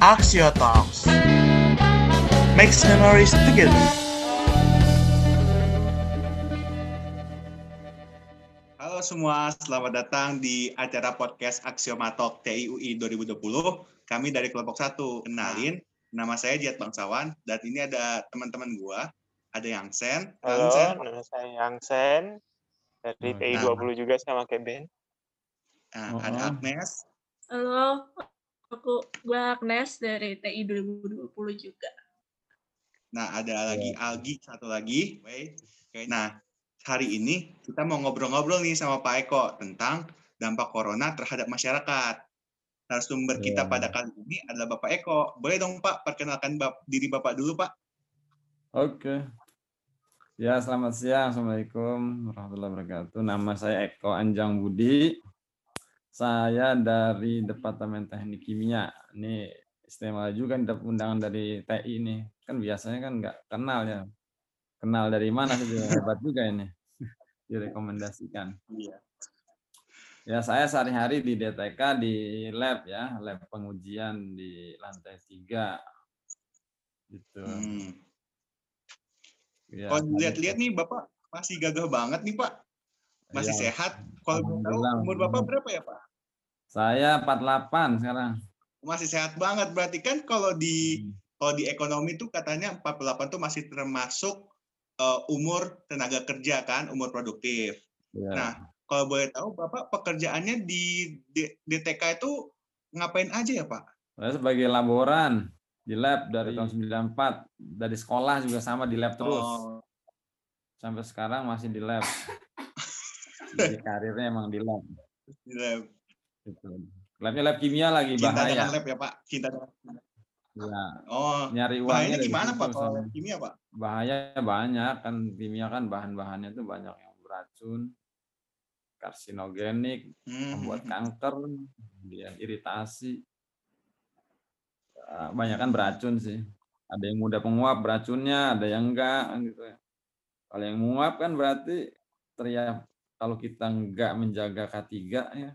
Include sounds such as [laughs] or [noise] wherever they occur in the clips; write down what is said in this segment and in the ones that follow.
Axio Talks. Makes memories together. Halo semua, selamat datang di acara podcast Aksioma Talk TIUI 2020. Kami dari kelompok 1. Kenalin, nama saya Jiat Bangsawan dan ini ada teman-teman gua. Ada yang Sen. Halo, Sen. nama saya Yang Sen dari Oh, TI 20 juga sama kayak Ben. Nah, ada. Agnes. Halo, aku gue Agnes dari TI 2020 juga. Nah, ada lagi Algi, satu lagi. Wait. Oke, Nah, hari ini kita mau ngobrol-ngobrol nih sama Pak Eko tentang dampak corona terhadap masyarakat. Narasumber kita Iya. pada kali ini adalah Bapak Eko. Boleh dong Pak, perkenalkan bap- diri Bapak dulu Pak. Oke. Ya, selamat siang. Assalamualaikum warahmatullahi wabarakatuh. Nama saya Eko Anjang Budi. Saya dari Departemen Teknik Kimia. Ini istimewa juga dapat undangan dari TI ini. Kan biasanya kan nggak kenal ya. Kenal dari mana sih hebat [laughs] juga ini. Direkomendasikan. Iya. Ya, saya sehari-hari di DTK di lab ya, lab pengujian di lantai tiga. Gitu. Hmm. Ya, Kalau dilihat-lihat nih Bapak masih gagah banget nih Pak. Masih Iya. sehat. Kalau umur Bapak berapa ya Pak? Saya 48 sekarang. Masih sehat banget. Berarti kan kalau di Hmm. kalau di ekonomi tuh katanya 48 tuh masih termasuk eh, umur tenaga kerja kan, umur produktif. Ya. Nah, kalau boleh tahu Bapak pekerjaannya di DTK itu ngapain aja ya Pak? Saya sebagai laboran di lab dari tahun 94, dari sekolah juga sama di lab terus. Oh, Sampai sekarang masih di lab. [laughs] Jadi karirnya emang di lab. di lab. Gitu. Labnya lab kimia lagi Cinta bahaya. dengan lab ya Pak? Cinta Ya, Oh, nyari uangnya gimana Pak kalau lab kimia Pak? bahaya banyak kan kimia kan bahan-bahannya itu banyak yang beracun, karsinogenik, Hmm. membuat kanker, kemudian iritasi. Ah, Banyak kan beracun sih. Ada yang mudah penguap beracunnya, ada yang enggak kan gitu ya. Kalau yang menguap kan berarti teriak kalau kita enggak menjaga K3 ya,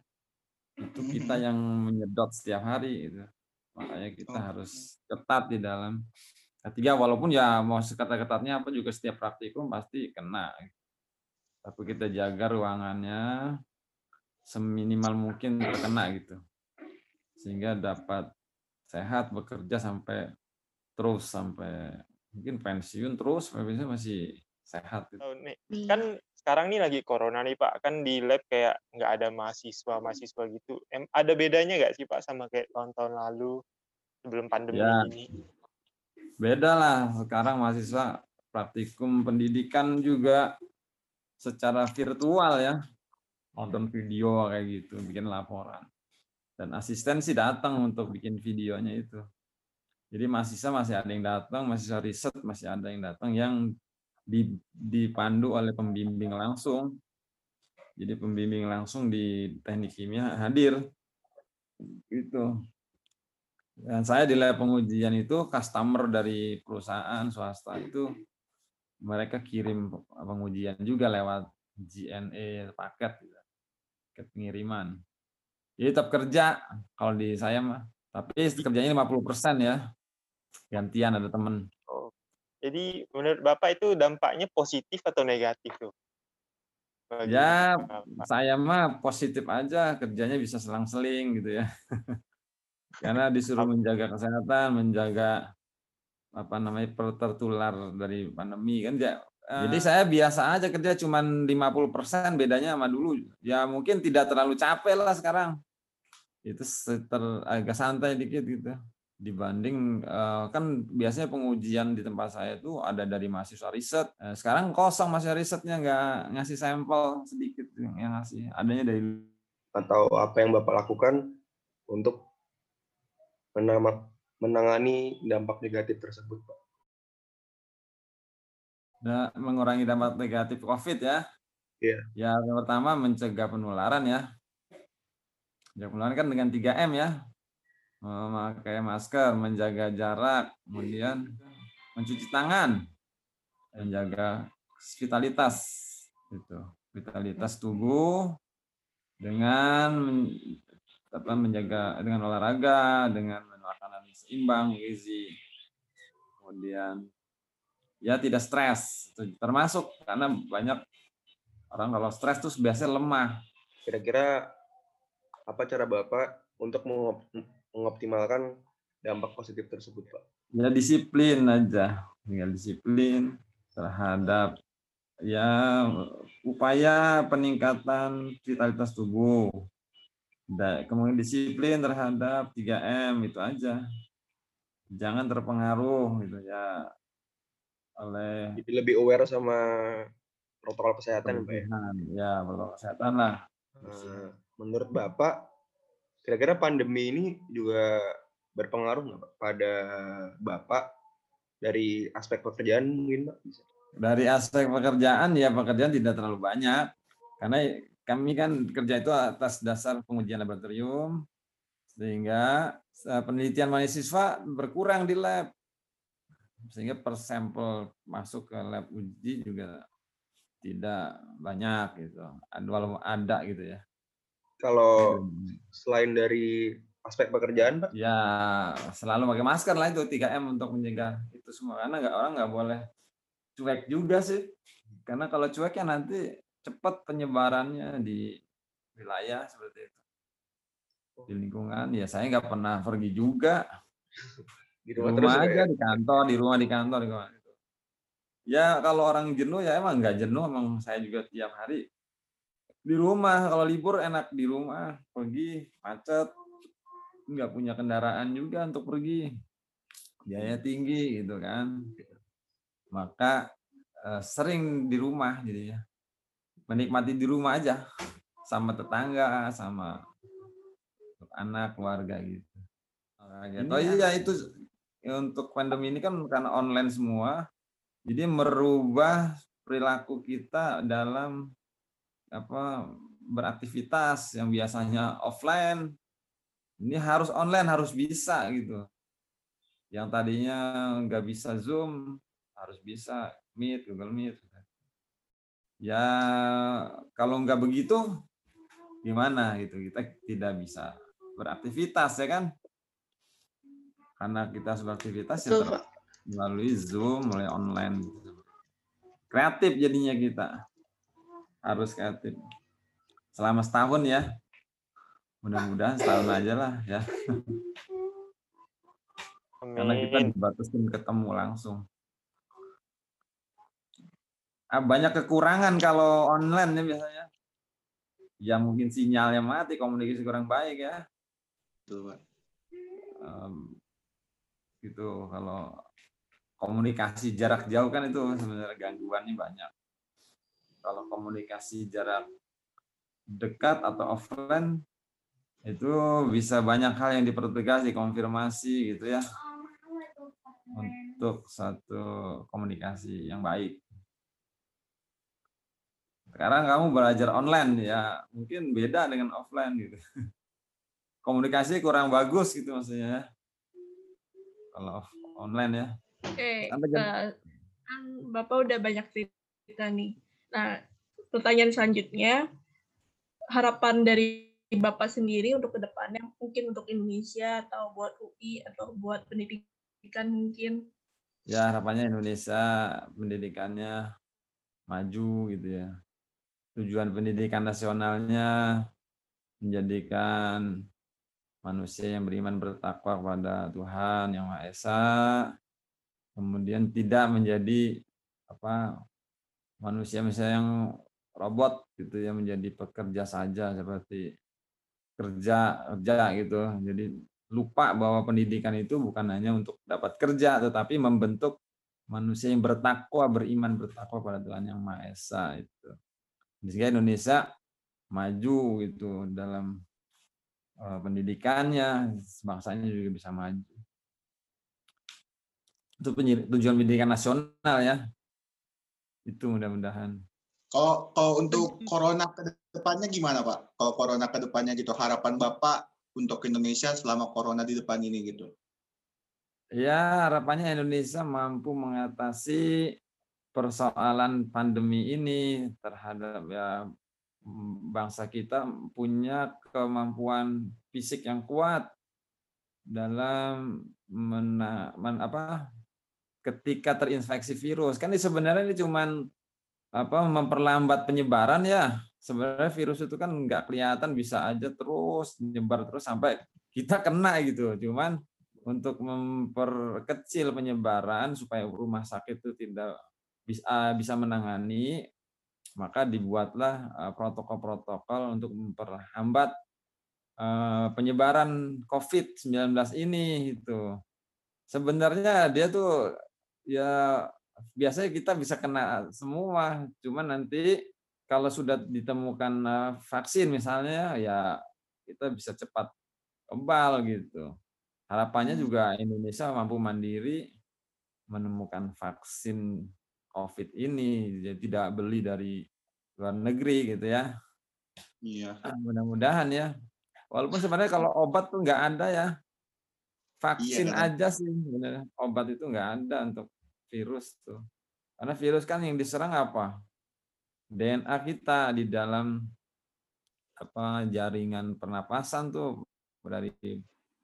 itu kita [laughs] yang menyedot setiap hari gitu. Makanya kita Oh. harus ketat di dalam K3 walaupun ya mau seketat-ketatnya apa juga setiap praktikum pasti kena. Tapi kita jaga ruangannya seminimal mungkin terkena gitu. Sehingga dapat sehat bekerja sampai terus sampai mungkin pensiun terus bisa masih sehat gitu. Oh, nih, Iya. kan sekarang nih lagi corona nih Pak, kan di lab kayak nggak ada mahasiswa-mahasiswa gitu. Em, ada bedanya nggak sih Pak sama kayak tahun-tahun lalu sebelum pandemi Ya. ini? Beda lah sekarang mahasiswa praktikum pendidikan juga secara virtual ya. Nonton video kayak gitu, bikin laporan. Dan asisten sih datang untuk bikin videonya itu. Jadi mahasiswa masih ada yang datang, mahasiswa riset masih ada yang datang yang dipandu oleh pembimbing langsung. Jadi pembimbing langsung di teknik kimia hadir. Gitu. Dan saya di lab pengujian itu customer dari perusahaan swasta itu mereka kirim pengujian juga lewat JNE paket pengiriman. Jadi tetap kerja kalau di saya mah. Tapi kerjanya 50% ya. Gantian ada temen. Jadi menurut Bapak itu dampaknya positif atau negatif tuh? Bagi Ya, Bapak? saya mah positif aja kerjanya bisa selang-seling gitu ya. [laughs] Karena disuruh menjaga kesehatan, menjaga apa namanya tertular dari pandemi kan ya. Jadi saya biasa aja kerja cuman 50% bedanya sama dulu. Ya mungkin tidak terlalu capek lah sekarang. Itu seter, agak santai dikit gitu. Dibanding eh, kan biasanya pengujian di tempat saya itu ada dari mahasiswa riset. Eh, Sekarang kosong mahasiswa risetnya nggak ngasih sampel sedikit yang ngasih. Adanya dari atau apa yang Bapak lakukan untuk menangani dampak negatif tersebut, Pak? Da- mengurangi dampak negatif COVID ya. Iya. Ya, yang pertama mencegah penularan ya. Mencegah penularan kan dengan 3M ya. Memakai masker, menjaga jarak, kemudian mencuci tangan, menjaga vitalitas itu. Vitalitas tubuh dengan men- apa menjaga dengan olahraga, dengan makanan seimbang, gizi. Kemudian ya tidak stres, termasuk karena banyak orang kalau stres tuh biasanya lemah. Kira-kira apa cara Bapak untuk mengoptimalkan dampak positif tersebut, Pak? Ya disiplin aja, tinggal disiplin terhadap ya upaya peningkatan vitalitas tubuh. Kemudian disiplin terhadap 3M itu aja. Jangan terpengaruh gitu ya oleh Jadi lebih aware sama protokol kesehatan, Pak ya. Ya, protokol kesehatan lah. Nah, menurut Bapak, kira-kira pandemi ini juga berpengaruh nggak Pak pada Bapak dari aspek pekerjaan mungkin Pak? Bisa. Dari aspek pekerjaan ya pekerjaan tidak terlalu banyak karena kami kan kerja itu atas dasar pengujian laboratorium sehingga eh, penelitian mahasiswa berkurang di lab sehingga per sampel masuk ke lab uji juga tidak banyak gitu walaupun ada gitu ya kalau selain dari aspek pekerjaan pak? Ya selalu pakai masker lah itu 3M untuk mencegah itu semua. Karena nggak orang nggak boleh cuek juga sih. Karena kalau cuek ya nanti cepat penyebarannya di wilayah seperti itu. Di lingkungan ya saya nggak pernah pergi juga. Di rumah, di rumah aja ya? di kantor di rumah di kantor di rumah. ya kalau orang jenuh ya emang nggak jenuh emang saya juga tiap hari di rumah kalau libur enak di rumah. Pergi macet. Nggak punya kendaraan juga untuk pergi. Biaya tinggi gitu kan. Maka eh, sering di rumah jadi ya menikmati di rumah aja. Sama tetangga sama anak keluarga gitu. gitu. Oh iya itu untuk pandemi ini kan karena online semua, jadi merubah perilaku kita dalam apa beraktivitas yang biasanya offline ini harus online harus bisa gitu. Yang tadinya nggak bisa Zoom harus bisa Meet, Google Meet. Ya kalau nggak begitu gimana gitu. Kita tidak bisa beraktivitas ya kan? Karena kita beraktivitas ya melalui Zoom melalui online. Kreatif jadinya kita harus kreatif. Selama setahun ya. Mudah-mudahan setahun aja lah ya. Karena kita dibatasin ketemu langsung. Ah, banyak kekurangan kalau online ya biasanya. Ya mungkin sinyalnya mati komunikasi kurang baik ya. Betul, Pak. Um, gitu. Kalau komunikasi jarak jauh kan itu sebenarnya gangguannya banyak. Kalau komunikasi jarak dekat atau offline itu bisa banyak hal yang dipertegas, konfirmasi gitu ya untuk satu komunikasi yang baik. Sekarang kamu belajar online ya mungkin beda dengan offline gitu [laughs] komunikasi kurang bagus gitu maksudnya ya. Kalau online ya. Oke, okay, uh, kan Bapak udah banyak cerita nih. Nah, pertanyaan selanjutnya, harapan dari Bapak sendiri untuk ke depannya, mungkin untuk Indonesia atau buat UI atau buat pendidikan mungkin? Ya, harapannya Indonesia pendidikannya maju gitu ya. Tujuan pendidikan nasionalnya menjadikan manusia yang beriman bertakwa kepada Tuhan yang Maha Esa kemudian tidak menjadi apa manusia-manusia yang robot gitu ya menjadi pekerja saja seperti kerja kerja gitu jadi lupa bahwa pendidikan itu bukan hanya untuk dapat kerja tetapi membentuk manusia yang bertakwa beriman bertakwa pada Tuhan yang Maha Esa itu sehingga Indonesia maju gitu dalam Eh, pendidikannya, bangsanya juga bisa maju. Itu tujuan pendidikan nasional ya. Itu mudah-mudahan. Kalau kalau untuk corona ke depannya gimana Pak? Kalau corona ke depannya gitu, harapan Bapak untuk Indonesia selama corona di depan ini gitu? Ya, harapannya Indonesia mampu mengatasi persoalan pandemi ini terhadap ya bangsa kita punya kemampuan fisik yang kuat, dalam mena, men, apa ketika terinfeksi virus. Kan ini sebenarnya ini cuman apa memperlambat penyebaran ya. Sebenarnya virus itu kan nggak kelihatan bisa aja terus menyebar terus sampai kita kena gitu. Cuman untuk memperkecil penyebaran supaya rumah sakit itu tidak bisa bisa menangani maka dibuatlah eh, protokol-protokol untuk memperhambat eh, penyebaran COVID-19 ini itu. Sebenarnya dia tuh ya biasanya kita bisa kena semua, cuman nanti kalau sudah ditemukan eh, vaksin misalnya ya kita bisa cepat kebal gitu. Harapannya juga Indonesia mampu mandiri menemukan vaksin COVID ini, jadi tidak beli dari luar negeri gitu ya. Iya. Mudah-mudahan ya. Walaupun sebenarnya kalau obat tuh nggak ada ya. Vaksin Iya, aja sih. Obat itu nggak ada untuk virus tuh. Karena virus kan yang diserang apa? DNA kita di dalam apa jaringan pernapasan tuh dari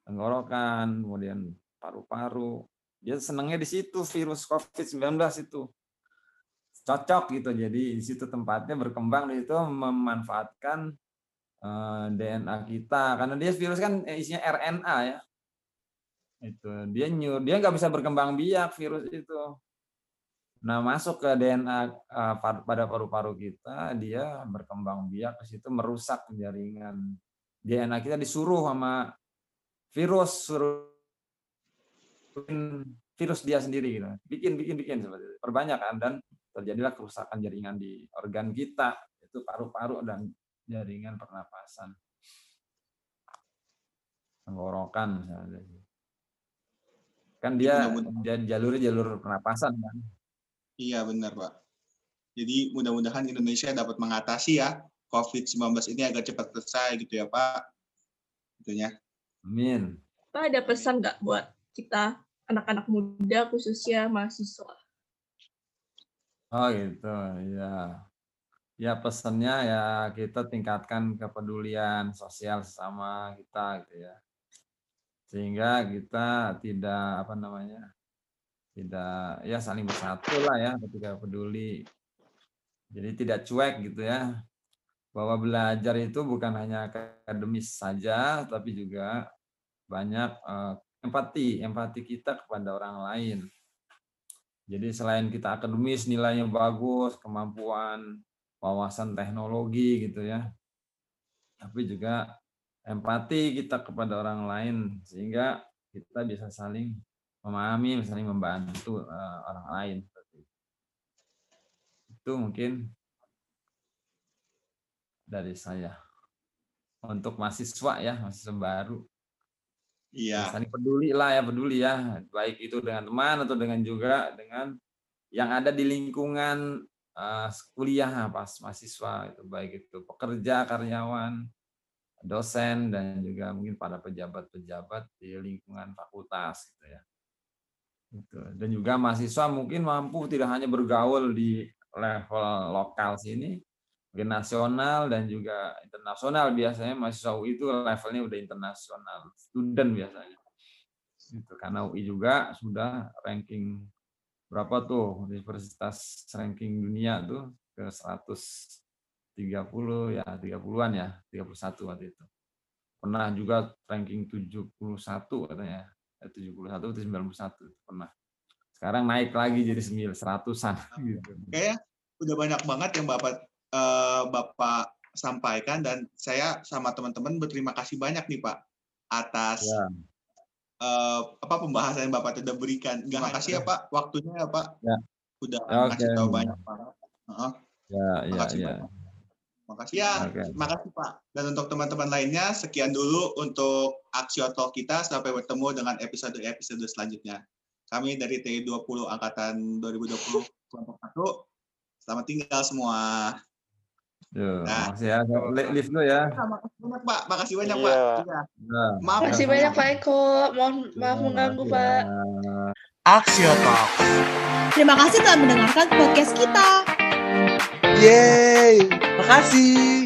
tenggorokan, kemudian paru-paru. Dia senangnya di situ virus COVID-19 itu cocok gitu. Jadi di situ tempatnya berkembang di situ memanfaatkan eh, DNA kita karena dia virus kan isinya RNA ya. Itu dia nyur, dia nggak bisa berkembang biak virus itu. Nah, masuk ke DNA eh, pada paru-paru kita, dia berkembang biak ke situ merusak jaringan DNA kita disuruh sama virus suruh virus dia sendiri gitu. Bikin bikin bikin seperti. Perbanyak kan dan terjadilah kerusakan jaringan di organ kita itu paru-paru dan jaringan pernapasan tenggorokan misalnya. Kan dia jadi jalurnya jalur pernapasan kan Iya benar Pak. Jadi mudah-mudahan Indonesia dapat mengatasi ya COVID-19 ini agar cepat selesai gitu ya Pak. Tentunya. amin Pak ada pesan nggak buat kita anak-anak muda khususnya mahasiswa? oh gitu ya ya pesannya ya kita tingkatkan kepedulian sosial sesama kita gitu ya sehingga kita tidak apa namanya tidak ya saling bersatu lah ya ketika peduli. Jadi tidak cuek gitu ya. Bahwa belajar itu bukan hanya akademis saja tapi juga banyak eh, empati empati kita kepada orang lain. Jadi selain kita akademis nilainya bagus kemampuan wawasan teknologi gitu ya. Tapi juga empati kita kepada orang lain sehingga kita bisa saling memahami saling membantu eh, orang lain seperti itu. itu mungkin dari saya untuk mahasiswa ya mahasiswa baru Iya. saling peduli lah ya peduli ya baik itu dengan teman atau dengan juga dengan yang ada di lingkungan eh, kuliah pas mahasiswa itu baik itu pekerja karyawan dosen dan juga mungkin para pejabat-pejabat di lingkungan fakultas gitu ya. Gitu. dan juga mahasiswa mungkin mampu tidak hanya bergaul di level lokal sini mungkin nasional dan juga internasional. Biasanya mahasiswa UI itu levelnya udah internasional student biasanya. Gitu karena UI juga sudah ranking berapa tuh universitas ranking dunia tuh ke 130 ya 30-an ya 31 waktu itu pernah juga ranking 71 katanya eh, 71 atau 91 itu pernah sekarang naik lagi jadi 900-an gitu. Kayaknya udah banyak banget yang Bapak eh, Bapak sampaikan dan saya sama teman-teman berterima kasih banyak nih Pak atas Ya. eh, apa pembahasan yang Bapak sudah berikan. Terima kasih ya Pak waktunya ya Pak. Ya. Udah Ya, ngasih oke. tahu banyak banget. Heeh. Ya, ya, Makasih ya. banyak. Makasih ya. Oke. Makasih Pak. Dan untuk teman-teman lainnya, sekian dulu untuk Aksio Talk kita. Sampai bertemu dengan episode-episode selanjutnya. Kami dari TI20 Angkatan 2020 kelompok 1. Selamat tinggal semua. Yo, Nah. makasih ya. Li- Lift dulu ya. Makasih banyak Pak. Makasih banyak Iya. Pak. Iya. Nah, Maaf. Makasih banyak Pak Eko. Mohon maaf ya, mengganggu makasih Pak. ya. Axio Talk. Terima kasih telah mendengarkan podcast kita. Yeay, makasih.